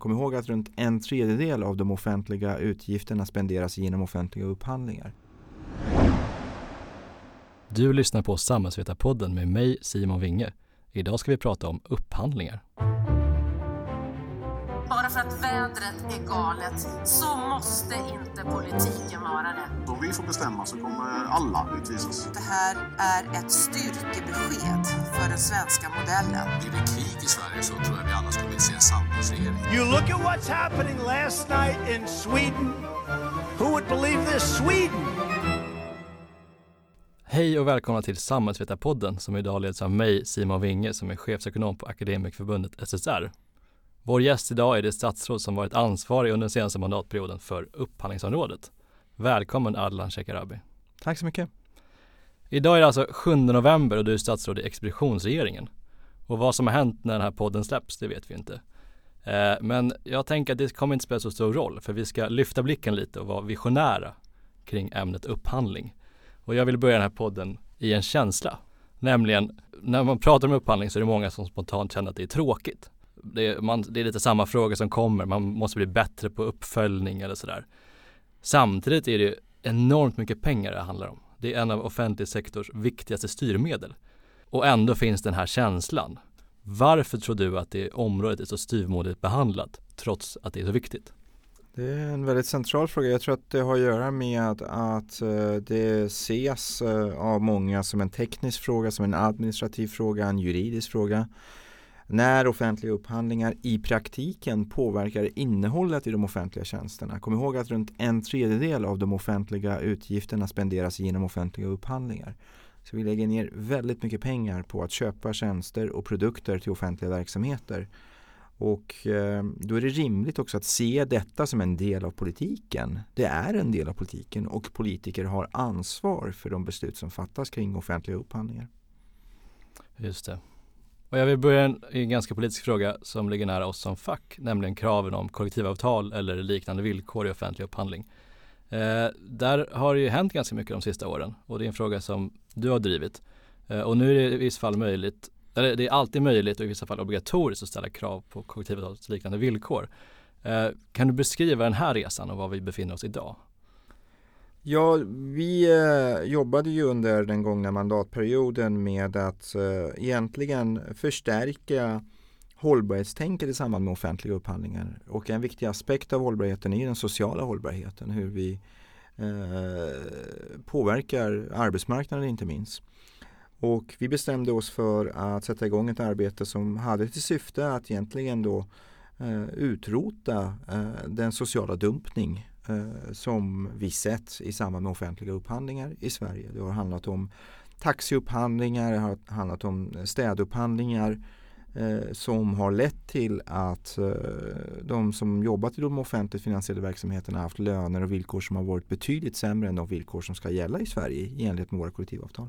Kom ihåg att runt en tredjedel av de offentliga utgifterna spenderas genom offentliga upphandlingar. Du lyssnar på Samhällsvetarpodden med mig Simon Winge. Idag ska vi prata om upphandlingar. Bara för att vädret är galet så måste inte politiken vara det. Om vi får bestämma så kommer alla utvisas. Det här är ett styrkebesked för den svenska modellen. Blir det krig i Sverige så tror jag vi alla skulle vilja se en samlingsregering. You look at what's happening last night in Sweden. Who would believe this? Sweden! Hej och välkomna till Samhällsvetarpodden som idag leds av mig, Simon Winge, som är chefsekonom på Akademikerförbundet SSR. Vår gäst idag är det statsråd som varit ansvarig under den senaste mandatperioden för upphandlingsområdet. Välkommen Ardalan Shekarabi. Tack så mycket. Idag är det alltså 7 november och du är statsråd i expeditionsregeringen. Och vad som har hänt när den här podden släpps, det vet vi inte. Eh, men jag tänker att det kommer inte spela så stor roll, för vi ska lyfta blicken lite och vara visionära kring ämnet upphandling. Och jag vill börja den här podden i en känsla. Nämligen, när man pratar om upphandling så är det många som spontant känner att det är tråkigt. Det är, man, det är lite samma fråga som kommer, man måste bli bättre på uppföljning eller sådär. Samtidigt är det enormt mycket pengar det handlar om. Det är en av offentlig sektors viktigaste styrmedel. Och ändå finns den här känslan. Varför tror du att det området är så styvmoderligt behandlat trots att det är så viktigt? Det är en väldigt central fråga. Jag tror att det har att göra med att, eh, det ses eh, av många som en teknisk fråga, som en administrativ fråga, en juridisk fråga. När offentliga upphandlingar i praktiken påverkar innehållet i de offentliga tjänsterna. Kom ihåg att runt en tredjedel av de offentliga utgifterna spenderas genom offentliga upphandlingar. Så vi lägger ner väldigt mycket pengar på att köpa tjänster och produkter till offentliga verksamheter. Och eh, då är det rimligt också att se detta som en del av politiken. Det är en del av politiken och politiker har ansvar för de beslut som fattas kring offentliga upphandlingar. Just det. Och jag vill börja i en ganska politisk fråga som ligger nära oss som fack, nämligen kraven om kollektivavtal eller liknande villkor i offentlig upphandling. Eh, där har det ju hänt ganska mycket de sista åren och det är en fråga som du har drivit. Eh, och nu är det i vissa fall möjligt eller det är alltid möjligt och i vissa fall obligatoriskt att ställa krav på kollektivavtalsliknande villkor. Eh, kan du beskriva den här resan och var vi befinner oss idag? Ja, vi eh, jobbade ju under den gångna mandatperioden med att eh, egentligen förstärka hållbarhetstänket i samband med offentliga upphandlingar. Och en viktig aspekt av hållbarheten är den sociala hållbarheten, hur vi eh, påverkar arbetsmarknaden inte minst. Och vi bestämde oss för att sätta igång ett arbete som hade till syfte att egentligen då eh, utrota eh, den sociala dumpning Eh, som vi sett i samband med offentliga upphandlingar i Sverige. Det har handlat om taxiupphandlingar, det har handlat om städupphandlingar eh, som har lett till att eh, de som jobbat i de offentligt finansierade verksamheterna har haft löner och villkor som har varit betydligt sämre än de villkor som ska gälla i Sverige i enlighet med våra kollektivavtal.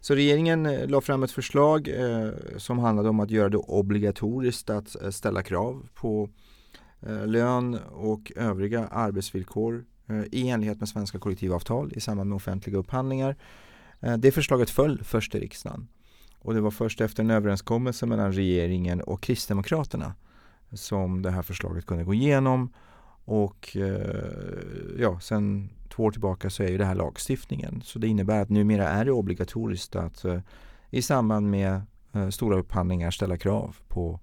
Så regeringen la fram ett förslag som handlade om att göra det obligatoriskt att ställa krav på Eh, lön och övriga arbetsvillkor eh, i enlighet med svenska kollektivavtal i samband med offentliga upphandlingar. Eh, det förslaget föll först i riksdagen och det var först efter en överenskommelse mellan regeringen och Kristdemokraterna som det här förslaget kunde gå igenom och ja, sen två år tillbaka så är ju det här lagstiftningen. Så det innebär att numera är det obligatoriskt att i samband med stora upphandlingar ställa krav på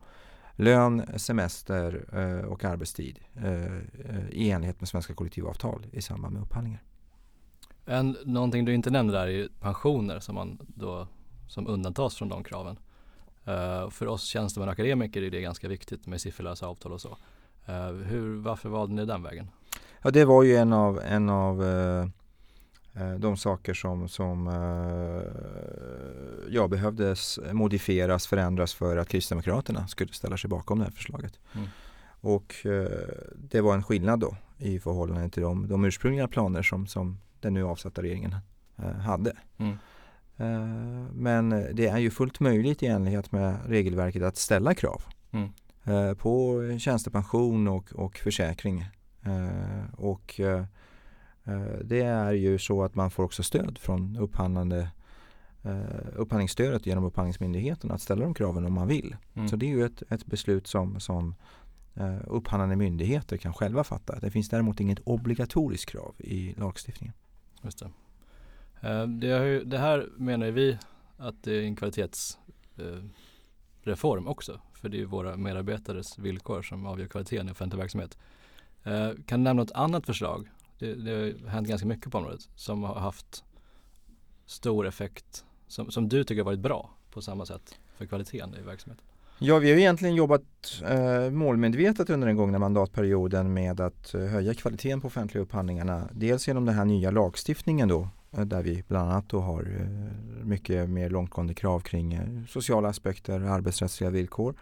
lön, semester eh, och arbetstid i enlighet med svenska kollektivavtal i samband med upphandlingar. En, någonting du inte nämnde där är pensioner som, man då, som undantas från de kraven. Uh, för oss tjänstemän och akademiker är det ganska viktigt med sifferlösa avtal och så. Hur, varför valde ni den vägen? Ja, det var ju en av, en av eh, eh de saker som, som eh, ja, behövdes modifieras, förändras för att Kristdemokraterna skulle ställa sig bakom det här förslaget. Mm. Och eh, det var en skillnad då i förhållande till de, de ursprungliga planer som, som den nu avsatta regeringen eh, hade. Mm. Eh, men det är ju fullt möjligt i enlighet med regelverket att ställa krav mm. på tjänstepension och, och försäkring Eh, och eh, eh, det är ju så att man får också stöd från upphandlande upphandlingsstödet genom Upphandlingsmyndigheten att ställa de kraven om man vill. Mm. Så det är ju ett, ett beslut som, som eh, upphandlande myndigheter kan själva fatta. Det finns däremot inget obligatoriskt krav i lagstiftningen. Just det. Eh, det, det här menar vi att det är en kvalitetsreform eh, också. För det är våra medarbetares villkor som avgör kvaliteten i offentlig verksamhet. Eh, kan du nämna något annat förslag? Det, det har hänt ganska mycket på området som har haft stor effekt som, som du tycker har varit bra på samma sätt för kvaliteten i verksamheten? Ja, vi har egentligen jobbat eh, målmedvetet under den gångna mandatperioden med att eh, höja kvaliteten på offentliga upphandlingarna. Dels genom den här nya lagstiftningen då eh, där vi bland annat då har eh, mycket mer långtgående krav kring eh, sociala aspekter, arbetsrättsliga villkor.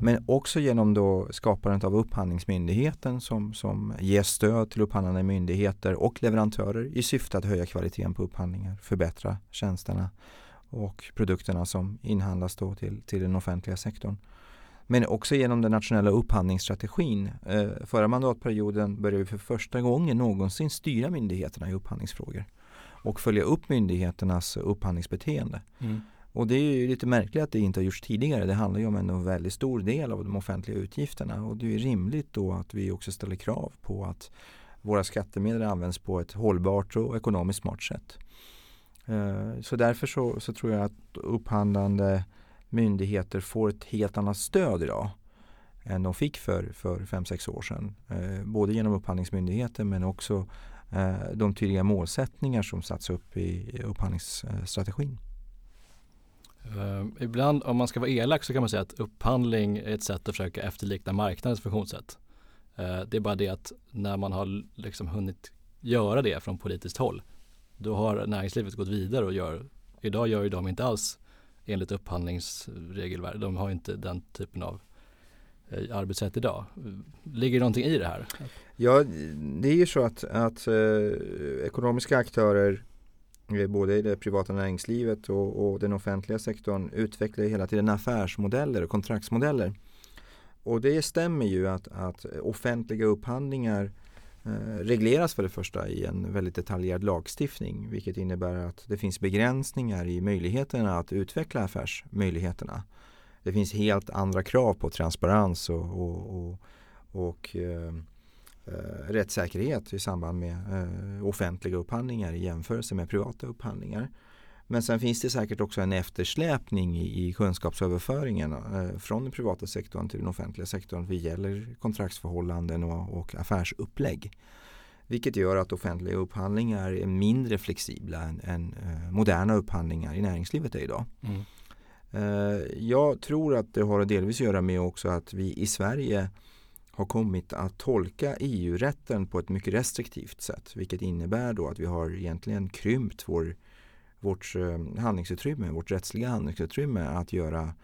Men också genom då skapandet av Upphandlingsmyndigheten som, som ger stöd till upphandlande myndigheter och leverantörer i syfte att höja kvaliteten på upphandlingar, förbättra tjänsterna och produkterna som inhandlas då till, till den offentliga sektorn. Men också genom den nationella upphandlingsstrategin. Eh, förra mandatperioden började vi för första gången någonsin styra myndigheterna i upphandlingsfrågor och följa upp myndigheternas upphandlingsbeteende. Mm. Och det är ju lite märkligt att det inte har gjorts tidigare. Det handlar ju om en väldigt stor del av de offentliga utgifterna och det är rimligt då att vi också ställer krav på att våra skattemedel används på ett hållbart och ekonomiskt smart sätt. Eh, så därför så, så, tror jag att upphandlande myndigheter får ett helt annat stöd idag än de fick för, för 5-6 år sedan. Eh, både genom upphandlingsmyndigheten men också eh, de tydliga målsättningar som satts upp i upphandlingsstrategin. Ibland om man ska vara elak så kan man säga att upphandling är ett sätt att försöka efterlikna marknadens funktionssätt. Eh, det är bara det att när man har liksom hunnit göra det från politiskt håll då har näringslivet gått vidare och gör, idag gör ju de inte alls enligt upphandlingsregelverk, de har inte den typen av eh, arbetssätt idag. Ligger det någonting i det här? Ja, det är ju så att, att eh, ekonomiska aktörer Eh, både i det privata näringslivet och, och, den offentliga sektorn utvecklar hela tiden affärsmodeller och kontraktsmodeller. Och det stämmer ju att, att offentliga upphandlingar Eh, regleras för det första i en väldigt detaljerad lagstiftning vilket innebär att det finns begränsningar i möjligheterna att utveckla affärsmöjligheterna. Det finns helt andra krav på transparens och, och, och, och eh, eh, rättssäkerhet i samband med eh, offentliga upphandlingar i jämförelse med privata upphandlingar. Men sen finns det säkert också en eftersläpning i, i kunskapsöverföringen eh, från den privata sektorn till den offentliga sektorn vad gäller kontraktsförhållanden och, och affärsupplägg. Vilket gör att offentliga upphandlingar är mindre flexibla än, än eh, moderna upphandlingar i näringslivet är idag. Mm. Eh, jag tror att det har att delvis göra med också att vi i Sverige har kommit att tolka EU-rätten på ett mycket restriktivt sätt. Vilket innebär då att vi har egentligen krympt vår vårt eh, handlingsutrymme, vårt rättsliga handlingsutrymme att göra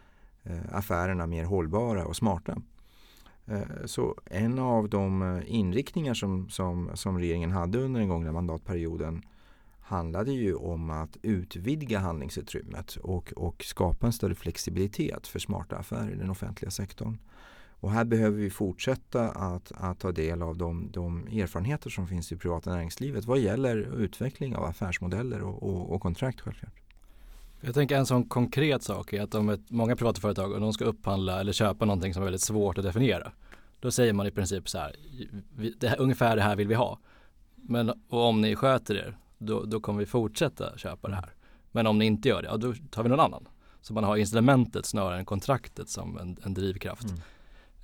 eh, affärerna mer hållbara och smarta. Eh, så en av de inriktningar som, som, som regeringen hade under den gångna mandatperioden handlade ju om att utvidga handlingsutrymmet och, och skapa en större flexibilitet för smarta affärer i den offentliga sektorn. Och här behöver vi fortsätta att, att ta del av de, de erfarenheter som finns i privata näringslivet vad gäller utveckling av affärsmodeller och, och, och kontrakt självklart. Jag tänker en sån konkret sak är att om ett, många privata företag och de ska upphandla eller köpa någonting som är väldigt svårt att definiera. Då säger man i princip så här, det här ungefär det här vill vi ha. Men och om ni sköter er, då, då kommer vi fortsätta köpa det här. Men om ni inte gör det, ja, då tar vi någon annan. Så man har instrumentet snarare än kontraktet som en, en drivkraft. Mm.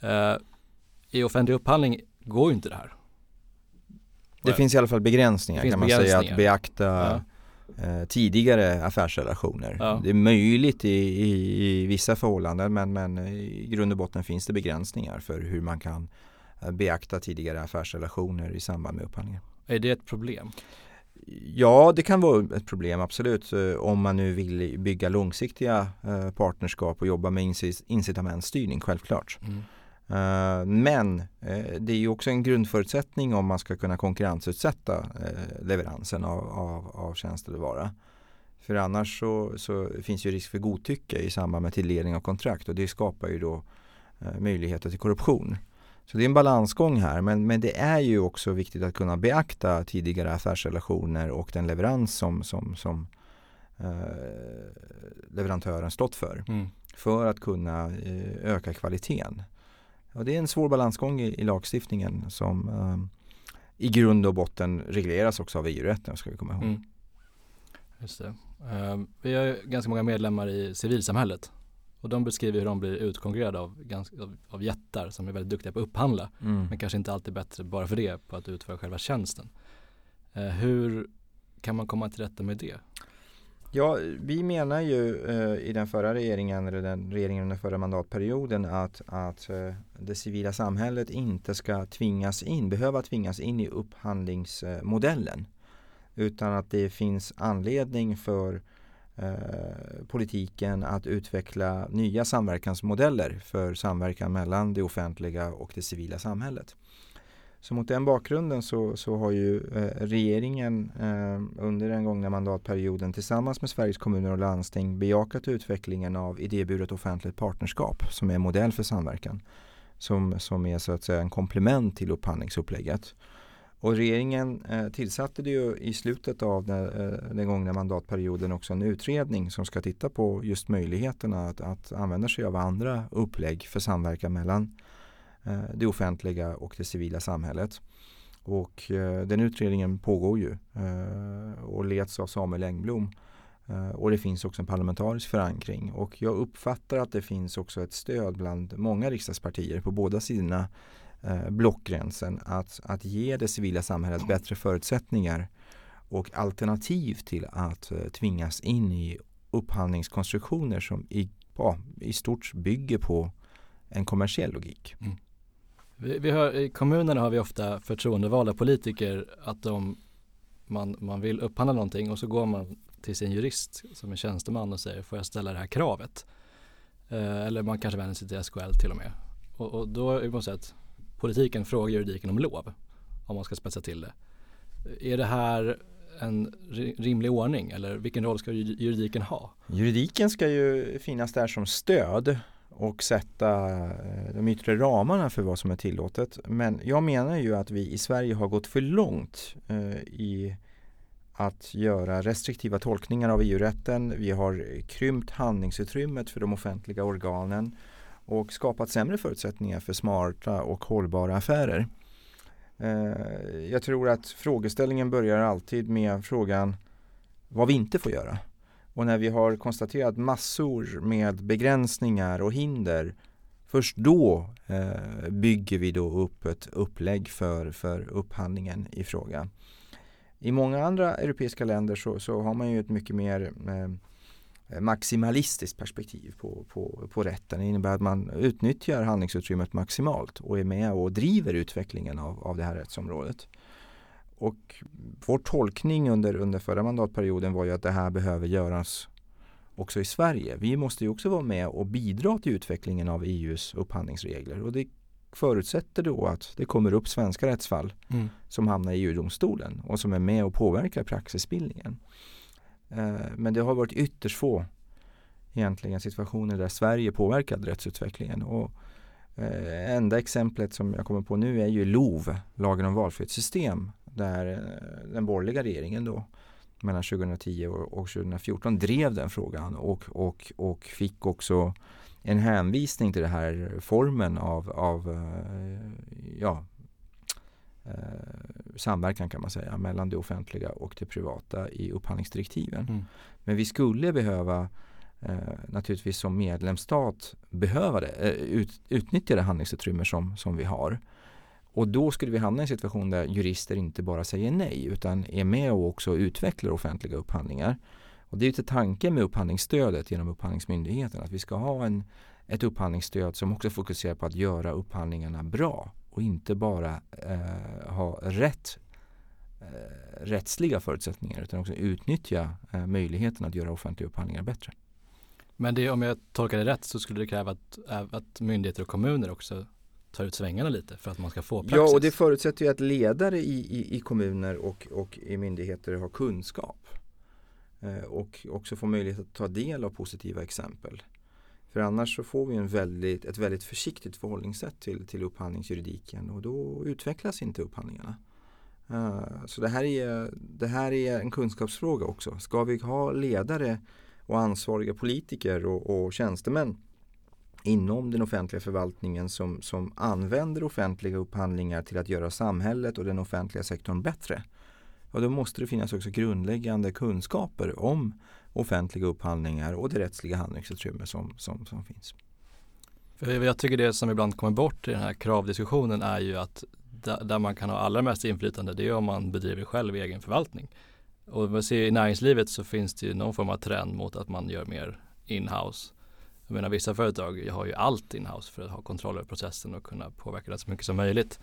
Uh, I offentlig upphandling går ju inte det här. Det finns i alla fall begränsningar kan man säga att beakta ja. eh, tidigare affärsrelationer. Ja. Det är möjligt i, i, i, vissa förhållanden men, men i grund och botten finns det begränsningar för hur man kan eh, beakta tidigare affärsrelationer i samband med upphandlingar. Är det ett problem? Ja, det kan vara ett problem absolut eh, om man nu vill bygga långsiktiga eh, partnerskap och jobba med incitamentstyrning, självklart. Mm. Eh, men uh, det är ju också en grundförutsättning om man ska kunna konkurrensutsätta uh, leveransen av, av, av tjänst eller vara. För annars så, så, finns ju risk för godtycke i samband med tilldelning av kontrakt och det skapar ju då möjligheter till korruption. Så det är en balansgång här men, men det är ju också viktigt att kunna beakta tidigare affärsrelationer och den leverans som, som, som leverantören stått för. Mm. För att kunna öka kvaliteten. Och det är en svår balansgång i, i lagstiftningen som um, i grund och botten regleras också av EU-rätten ska vi komma ihåg. Mm. Just det. Uh, vi har ganska många medlemmar i civilsamhället och de beskriver hur de blir utkonkurrerade av, ganska, av, av jättar som är väldigt duktiga på att upphandla mm. men kanske inte alltid bättre bara för det på att utföra själva tjänsten. Uh, hur kan man komma till rätta med det? Ja, vi menar ju eh, i den förra regeringen, eller den regeringen under förra mandatperioden att, att eh, det civila samhället inte ska tvingas in, behöva tvingas in i upphandlingsmodellen. Utan att det finns anledning för eh, politiken att utveckla nya samverkansmodeller för samverkan mellan det offentliga och det civila samhället. Så mot den bakgrunden så, så har ju eh, regeringen eh, under den gångna mandatperioden tillsammans med Sveriges kommuner och landsting bejakat utvecklingen av idéburet offentligt partnerskap som är modell för samverkan. Som, som är så att säga en komplement till upphandlingsupplägget. Och regeringen eh, tillsatte det ju i slutet av den, eh, den gångna mandatperioden också en utredning som ska titta på just möjligheterna att, att använda sig av andra upplägg för samverkan mellan Eh, Eh, det offentliga och det civila samhället. Och eh, den utredningen pågår ju eh, och leds av Samuel Engblom. Och det finns också en parlamentarisk förankring och jag uppfattar att det finns också ett stöd bland många riksdagspartier på båda sidorna blockgränsen att, att ge det civila samhället bättre förutsättningar och alternativ till att tvingas in i upphandlingskonstruktioner som i, ja, i stort bygger på en kommersiell logik. Mm. Vi, vi hör, I kommunerna har vi ofta förtroendevalda politiker att de, man, man vill upphandla någonting och så går man till sin jurist som är tjänsteman och säger får jag ställa det här kravet? Eh, eller man kanske vänder sig till SKL till och med. Och, och då är det på något sätt politiken frågar juridiken om lov om man ska spetsa till det. Är det här en rimlig ordning eller vilken roll ska juridiken ha? Juridiken ska ju finnas där som stöd och sätta eh, de yttre ramarna för vad som är tillåtet. Men jag menar ju att vi i Sverige har gått för långt eh, i att göra restriktiva tolkningar av EU-rätten. Vi har krympt handlingsutrymmet för de offentliga organen och skapat sämre förutsättningar för smarta och hållbara affärer. Eh, jag tror att frågeställningen börjar alltid med frågan vad vi inte får göra. Och när vi har konstaterat massor med begränsningar och hinder Först då eh, bygger vi då upp ett upplägg för, för upphandlingen i fråga. I många andra europeiska länder så, så har man ju ett mycket mer eh, maximalistiskt perspektiv på, på, på rätten. Det innebär att man utnyttjar handlingsutrymmet maximalt och är med och driver utvecklingen av, av det här rättsområdet. Och vår tolkning under, under förra mandatperioden var ju att det här behöver göras också i Sverige. Vi måste ju också vara med och bidra till utvecklingen av EUs upphandlingsregler och det förutsätter då att det kommer upp svenska rättsfall mm. som hamnar i EU-domstolen och som är med och påverkar praxisbildningen. Eh, men det har varit ytterst få egentligen situationer där Sverige påverkade rättsutvecklingen. Och eh, enda exemplet som jag kommer på nu är ju LOV, lagen om valfrihetssystem, där eh, den borgerliga regeringen då mellan 2010 och 2014 drev den frågan och, och, och fick också en hänvisning till den här formen av, av eh, ja, eh, samverkan kan man säga mellan det offentliga och det privata i upphandlingsdirektiven. Mm. Men vi skulle behöva eh, naturligtvis som medlemsstat behöva det, ut, utnyttja det handlingsutrymme som, som vi har. Och då skulle vi hamna i en situation där jurister inte bara säger nej utan är med och också utvecklar offentliga upphandlingar. Och det är ju till tanken med upphandlingsstödet genom Upphandlingsmyndigheten att vi ska ha en, ett upphandlingsstöd som också fokuserar på att göra upphandlingarna bra och inte bara eh, ha rätt eh, rättsliga förutsättningar utan också utnyttja eh, möjligheten att göra offentliga upphandlingar bättre. Men det, om jag tolkar det rätt så skulle det kräva att, att myndigheter och kommuner också tar ut svängarna lite för att man ska få praxis. Ja, och det förutsätter ju att ledare i, i, i kommuner och, och i myndigheter har kunskap. Eh, och också får möjlighet att ta del av positiva exempel. För annars så får vi en väldigt, ett väldigt försiktigt förhållningssätt till, till upphandlingsjuridiken och då utvecklas inte upphandlingarna. Uh, så det här, är, det här är en kunskapsfråga också. Ska vi ha ledare och ansvariga politiker och, och tjänstemän inom den offentliga förvaltningen som, som använder offentliga upphandlingar till att göra samhället och den offentliga sektorn bättre. Och då måste det finnas också grundläggande kunskaper om offentliga upphandlingar och det rättsliga handlingsutrymme som, som, som finns. För jag tycker det som ibland kommer bort i den här kravdiskussionen är ju att där man kan ha allra mest inflytande det är om man bedriver själv egen förvaltning. Och man ser i näringslivet så finns det ju någon form av trend mot att man gör mer inhouse. Jag menar vissa företag har ju allt inhouse för att ha kontroll över processen och kunna påverka det så mycket som möjligt.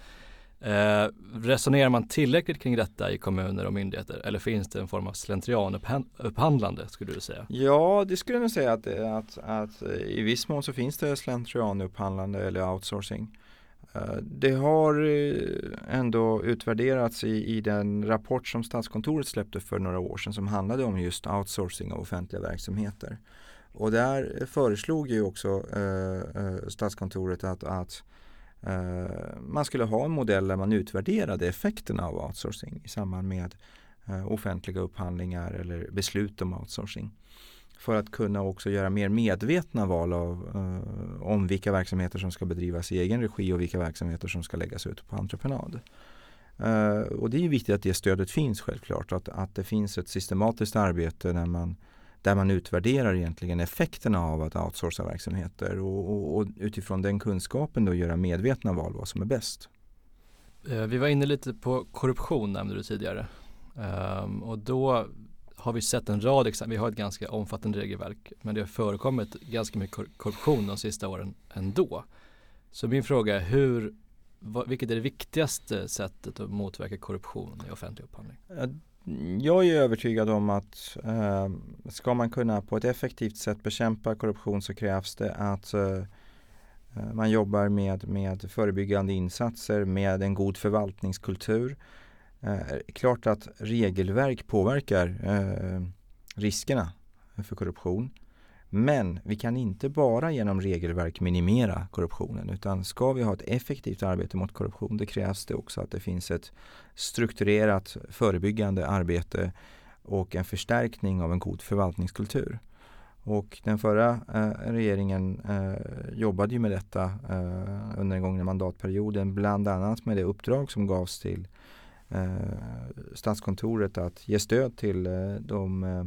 Eh, resonerar man tillräckligt kring detta i kommuner och myndigheter eller finns det en form av slentrianupphandlande skulle du säga? Ja, det skulle jag nog säga att, att, att eh, i viss mån så finns det slentrianupphandlande eller outsourcing. Eh, det har eh, ändå utvärderats i, i den rapport som Statskontoret släppte för några år sedan som handlade om just outsourcing av offentliga verksamheter. Och där föreslog ju också eh, eh, Statskontoret att, att eh, man skulle ha en modell där man utvärderade effekterna av outsourcing i samband med eh, offentliga upphandlingar eller beslut om outsourcing. För att kunna också göra mer medvetna val av, eh, om vilka verksamheter som ska bedrivas i egen regi och vilka verksamheter som ska läggas ut på entreprenad. Eh, och det är viktigt att det stödet finns självklart. Att, att det finns ett systematiskt arbete där man där man utvärderar egentligen effekterna av att outsourca verksamheter och, och, och utifrån den kunskapen då göra medvetna val vad som är bäst. Eh, vi var inne lite på korruption nämnde du tidigare. Um, och då har vi sett en rad exempel, vi har ett ganska omfattande regelverk men det har förekommit ganska mycket korruption de sista åren ändå. Så min fråga är hur, vilket är det viktigaste sättet att motverka korruption i offentlig upphandling? Jag är övertygad om att eh, ska man kunna på ett effektivt sätt bekämpa korruption så krävs det att eh, eh man jobbar med, med förebyggande insatser, med en god förvaltningskultur. Eh, klart att regelverk påverkar eh, riskerna för korruption. Men vi kan inte bara genom regelverk minimera korruptionen utan ska vi ha ett effektivt arbete mot korruption det krävs det också att det finns ett strukturerat förebyggande arbete och en förstärkning av en god förvaltningskultur. Och den förra eh, regeringen eh, jobbade ju med detta eh, under den gångna mandatperioden bland annat med det uppdrag som gavs till eh, Statskontoret att ge stöd till eh, de eh,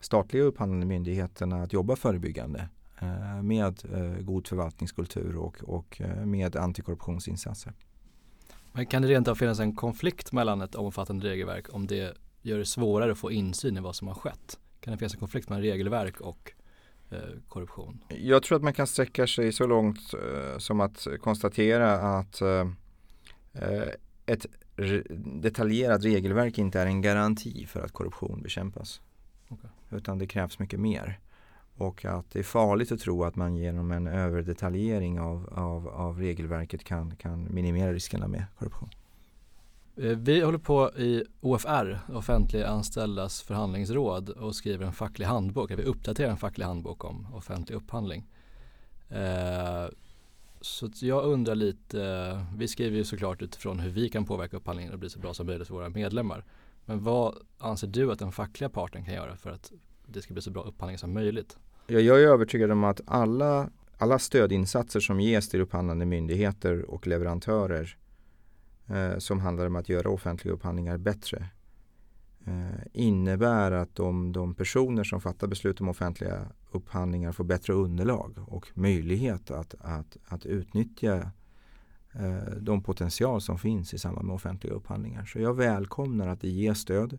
statliga upphandlande myndigheterna att jobba förebyggande eh, med eh, god förvaltningskultur och, och eh, med antikorruptionsinsatser. Men kan det rent av finnas en konflikt mellan ett omfattande regelverk om det gör det svårare att få insyn i vad som har skett? Kan det finnas en konflikt mellan regelverk och eh, korruption? Jag tror att man kan sträcka sig så långt eh, som att konstatera att eh, ett detaljerat regelverk inte är en garanti för att korruption bekämpas. Okay. Utan det krävs mycket mer. Och att det är farligt att tro att man genom en överdetaljering av, av, av regelverket kan, kan minimera riskerna med korruption. Eh, vi håller på i OFR, Offentliga anställdas förhandlingsråd och skriver en facklig handbok. Vi uppdaterar en facklig handbok om offentlig upphandling. Eh, så jag undrar lite, vi skriver ju såklart utifrån hur vi kan påverka upphandlingen och bli så bra som möjligt för våra medlemmar. Men vad anser du att den fackliga parten kan göra för att det ska bli så bra upphandling som möjligt? Jag är övertygad om att alla, alla stödinsatser som ges till upphandlande myndigheter och leverantörer eh, som handlar om att göra offentliga upphandlingar bättre eh, innebär att de, de personer som fattar beslut om offentliga upphandlingar får bättre underlag och möjlighet att, att, att utnyttja Eh, de potential som finns i samband med offentliga upphandlingar. Så jag välkomnar att det ges stöd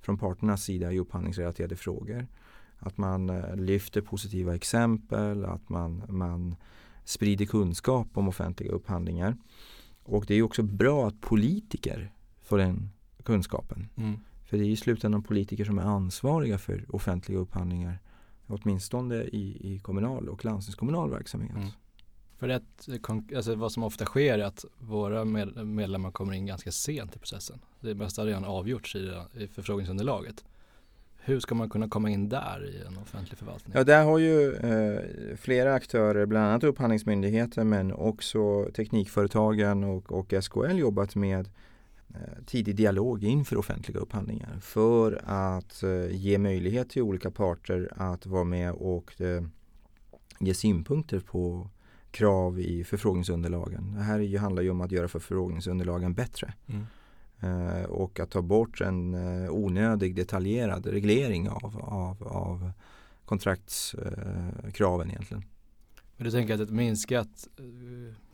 från parternas sida i upphandlingsrelaterade frågor. Att man eh, lyfter positiva exempel, att man, man sprider kunskap om offentliga upphandlingar. Och det är också bra att politiker får den kunskapen. Mm. För det är i slutändan politiker som är ansvariga för offentliga upphandlingar. Åtminstone i, i kommunal och landstingskommunal verksamhet. Mm. För att, alltså vad som ofta sker är att våra medlemmar kommer in ganska sent i processen. Det mesta har redan avgjorts i, i förfrågningsunderlaget. Hur ska man kunna komma in där i en offentlig förvaltning? Ja, där har ju eh, flera aktörer, bland annat Upphandlingsmyndigheten men också Teknikföretagen och, och SKL jobbat med eh, tidig dialog inför offentliga upphandlingar för att eh, ge möjlighet till olika parter att vara med och eh, ge synpunkter på krav i förfrågningsunderlagen. Det här handlar ju om att göra förfrågningsunderlagen bättre. Mm. Eh, och att ta bort en eh, onödig detaljerad reglering av, av, av kontraktskraven egentligen. Men du tänker att ett minskat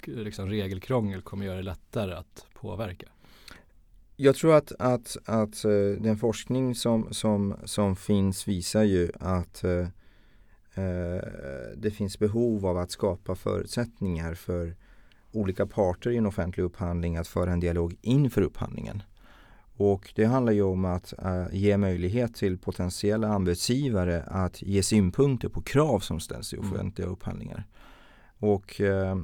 liksom, regelkrångel kommer göra det lättare att påverka? Jag tror att, att, att den forskning som, som, som finns visar ju att det finns behov av att skapa förutsättningar för olika parter i en offentlig upphandling att föra en dialog inför upphandlingen. Och det handlar ju om att uh, ge möjlighet till potentiella anbudsgivare att ge synpunkter på krav som ställs i mm. offentliga mm. upphandlingar. Och uh,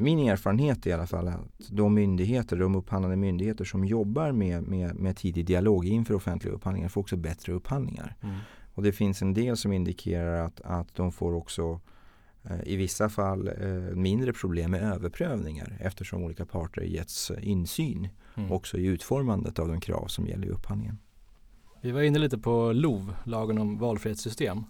min erfarenhet är i alla fall att de myndigheter, de upphandlande myndigheter som jobbar med, med, med tidig dialog inför offentliga upphandlingar får också bättre upphandlingar. Mm. Och det finns en del som indikerar att, att de får också Eh, i vissa fall eh, mindre problem med överprövningar eftersom olika parter getts insyn mm. också i utformandet av de krav som gäller i upphandlingen. Vi var inne lite på LOV, lagen om valfrihetssystem.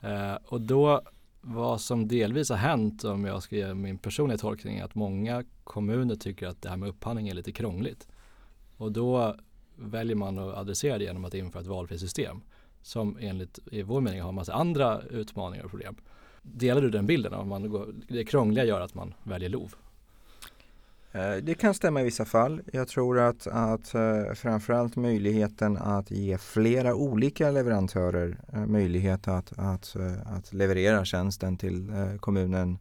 Eh, och då vad som delvis har hänt, om jag ska ge min personliga tolkning, att många kommuner tycker att det här med upphandling är lite krångligt. Och då väljer man att adressera det genom att införa ett valfrihetssystem som enligt i vår mening har en massa andra utmaningar och problem. Delar du den bilden? Om man går, det krångliga gör att man väljer LOV? Eh, det kan stämma i vissa fall. Jag tror att, att eh, framförallt möjligheten att ge flera olika leverantörer eh, möjlighet att, att, att leverera tjänsten till kommunen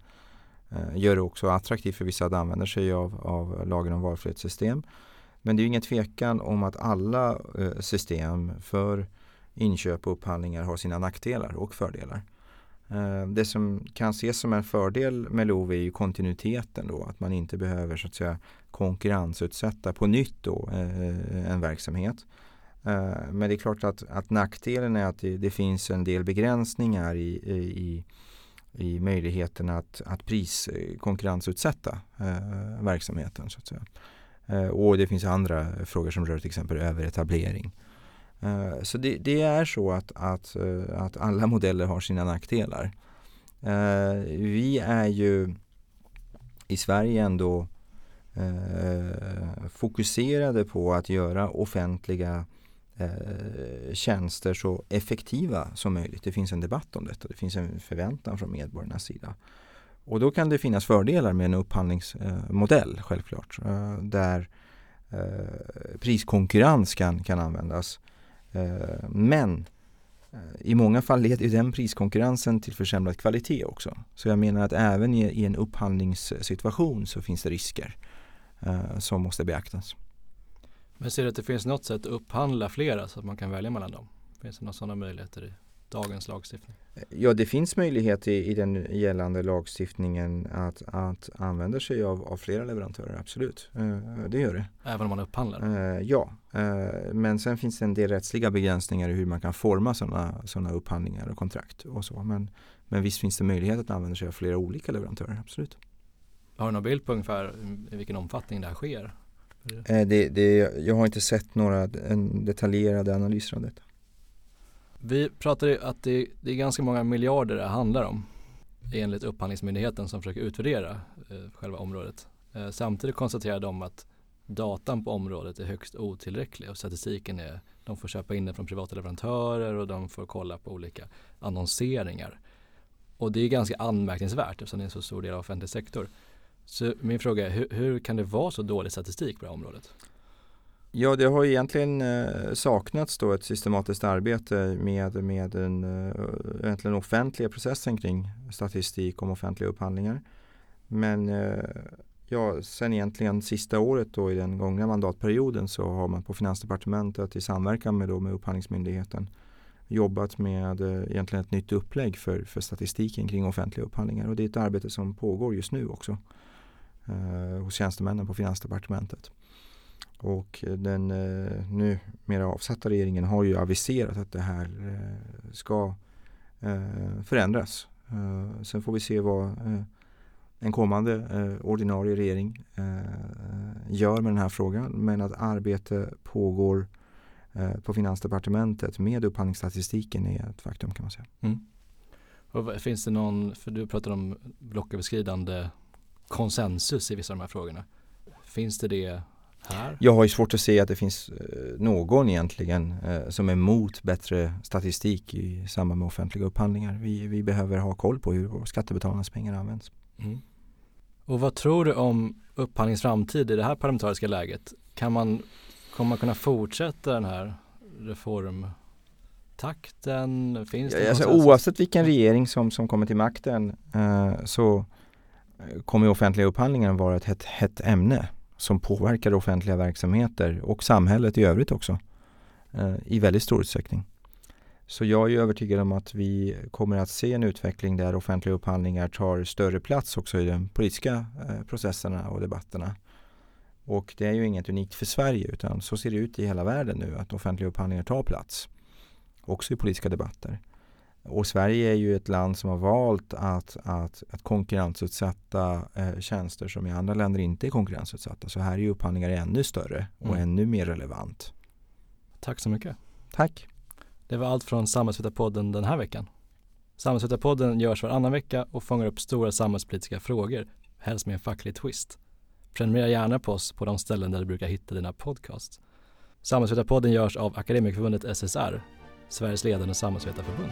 gör det också attraktivt för vissa att använda sig av, av lagen om valfrihetssystem. Men det är ingen tvekan om att alla system för inköp och upphandlingar har sina nackdelar och fördelar. Eh, det som kan ses som en fördel med LOV är ju kontinuiteten då, att man inte behöver så att säga konkurrensutsätta på nytt då eh, en verksamhet. Eh, men det är klart att, att nackdelen är att det, det finns en del begränsningar i, i, i möjligheten att, att priskonkurrensutsätta verksamheten. Så att säga. Och det finns andra frågor som rör till exempel överetablering. Eh, så det, det, är så att, att, eh, att alla modeller har sina nackdelar. Eh, vi är ju i Sverige ändå fokuserade på att göra offentliga tjänster så effektiva som möjligt. Det finns en debatt om detta. Det finns en förväntan från medborgarnas sida. Och då kan det finnas fördelar med en upphandlingsmodell självklart. Där priskonkurrens kan, kan användas. Eh, men eh, i många fall leder den priskonkurrensen till försämrad kvalitet också. Så jag menar att även i, en upphandlingssituation så finns det risker eh, som måste beaktas. Men ser du att det finns något sätt att upphandla flera så att man kan välja mellan dem? Finns det några sådana möjligheter dagens lagstiftning? Ja, det finns möjlighet i, i den gällande lagstiftningen att, att använda sig av, av flera leverantörer, absolut. Eh, det gör det. Även om man upphandlar? Eh, ja, eh, men sen finns det en del rättsliga begränsningar i hur man kan forma sådana såna upphandlingar och kontrakt och så. Men, men visst finns det möjlighet att använda sig av flera olika leverantörer, absolut. Har du någon bild på ungefär i vilken omfattning det här sker? Eh, det, det, jag har inte sett några detaljerade analyser av detta. Vi pratade att det, det, är ganska många miljarder det handlar om enligt Upphandlingsmyndigheten som försöker utvärdera eh, själva området. Eh, samtidigt konstaterar de att datan på området är högst otillräcklig och statistiken är, de får köpa in den från privata leverantörer och de får kolla på olika annonseringar. Och det är ganska anmärkningsvärt eftersom det är en så stor del av offentlig sektor. Så min fråga är, hur, hur kan det vara så dålig statistik på det här området? Ja, det har egentligen eh, saknats då ett systematiskt arbete med, med den eh, offentliga processen kring statistik om offentliga upphandlingar. Men eh, ja, sen egentligen sista året då i den gångna mandatperioden så har man på Finansdepartementet i samverkan med, då, med Upphandlingsmyndigheten jobbat med egentligen ett nytt upplägg för, för statistiken kring offentliga upphandlingar och det är ett arbete som pågår just nu också eh, hos tjänstemännen på Finansdepartementet. Och eh, den eh, nu mera avsatta regeringen har ju aviserat att det här eh, ska eh, förändras. Eh, sen får vi se vad eh, en kommande eh, ordinarie regering eh, gör med den här frågan. Men att arbete pågår eh, på Finansdepartementet med upphandlingsstatistiken är ett faktum kan man säga. Mm. Och finns det någon, för du pratar om blocköverskridande konsensus i vissa av de här frågorna. Finns det det här? Jag har ju svårt att se att det finns eh, någon egentligen eh, som är emot bättre statistik i samband med offentliga upphandlingar. Vi, vi behöver ha koll på hur skattebetalarnas pengar används. Mm. Och vad tror du om upphandlings framtid i det här parlamentariska läget? Kan man, kommer man kunna fortsätta den här reformtakten? Finns det alltså, oavsett vilken regering som, som kommer till makten eh, så kommer offentliga upphandlingar vara ett hett, hett ämne som påverkar offentliga verksamheter och samhället i övrigt också eh, i väldigt stor utsträckning. Så jag är övertygad om att vi kommer att se en utveckling där offentliga upphandlingar tar större plats också i de politiska eh, processerna och debatterna. Och det är ju inget unikt för Sverige utan så ser det ut i hela världen nu att offentliga upphandlingar tar plats. Också i politiska debatter. Och Sverige är ju ett land som har valt att, att, att konkurrensutsätta eh, tjänster som i andra länder inte är konkurrensutsatta. Så här är ju upphandlingar ännu större och mm. ännu mer relevant. Tack så mycket. Tack. Det var allt från Samhällsvetarpodden den här veckan. Samhällsvetarpodden görs varannan vecka och fångar upp stora samhällspolitiska frågor, helst med en facklig twist. Prenumerera gärna på oss på de ställen där du brukar hitta dina podcasts. Samhällsvetarpodden görs av Akademikerförbundet SSR, Sveriges ledande samhällsvetarförbund.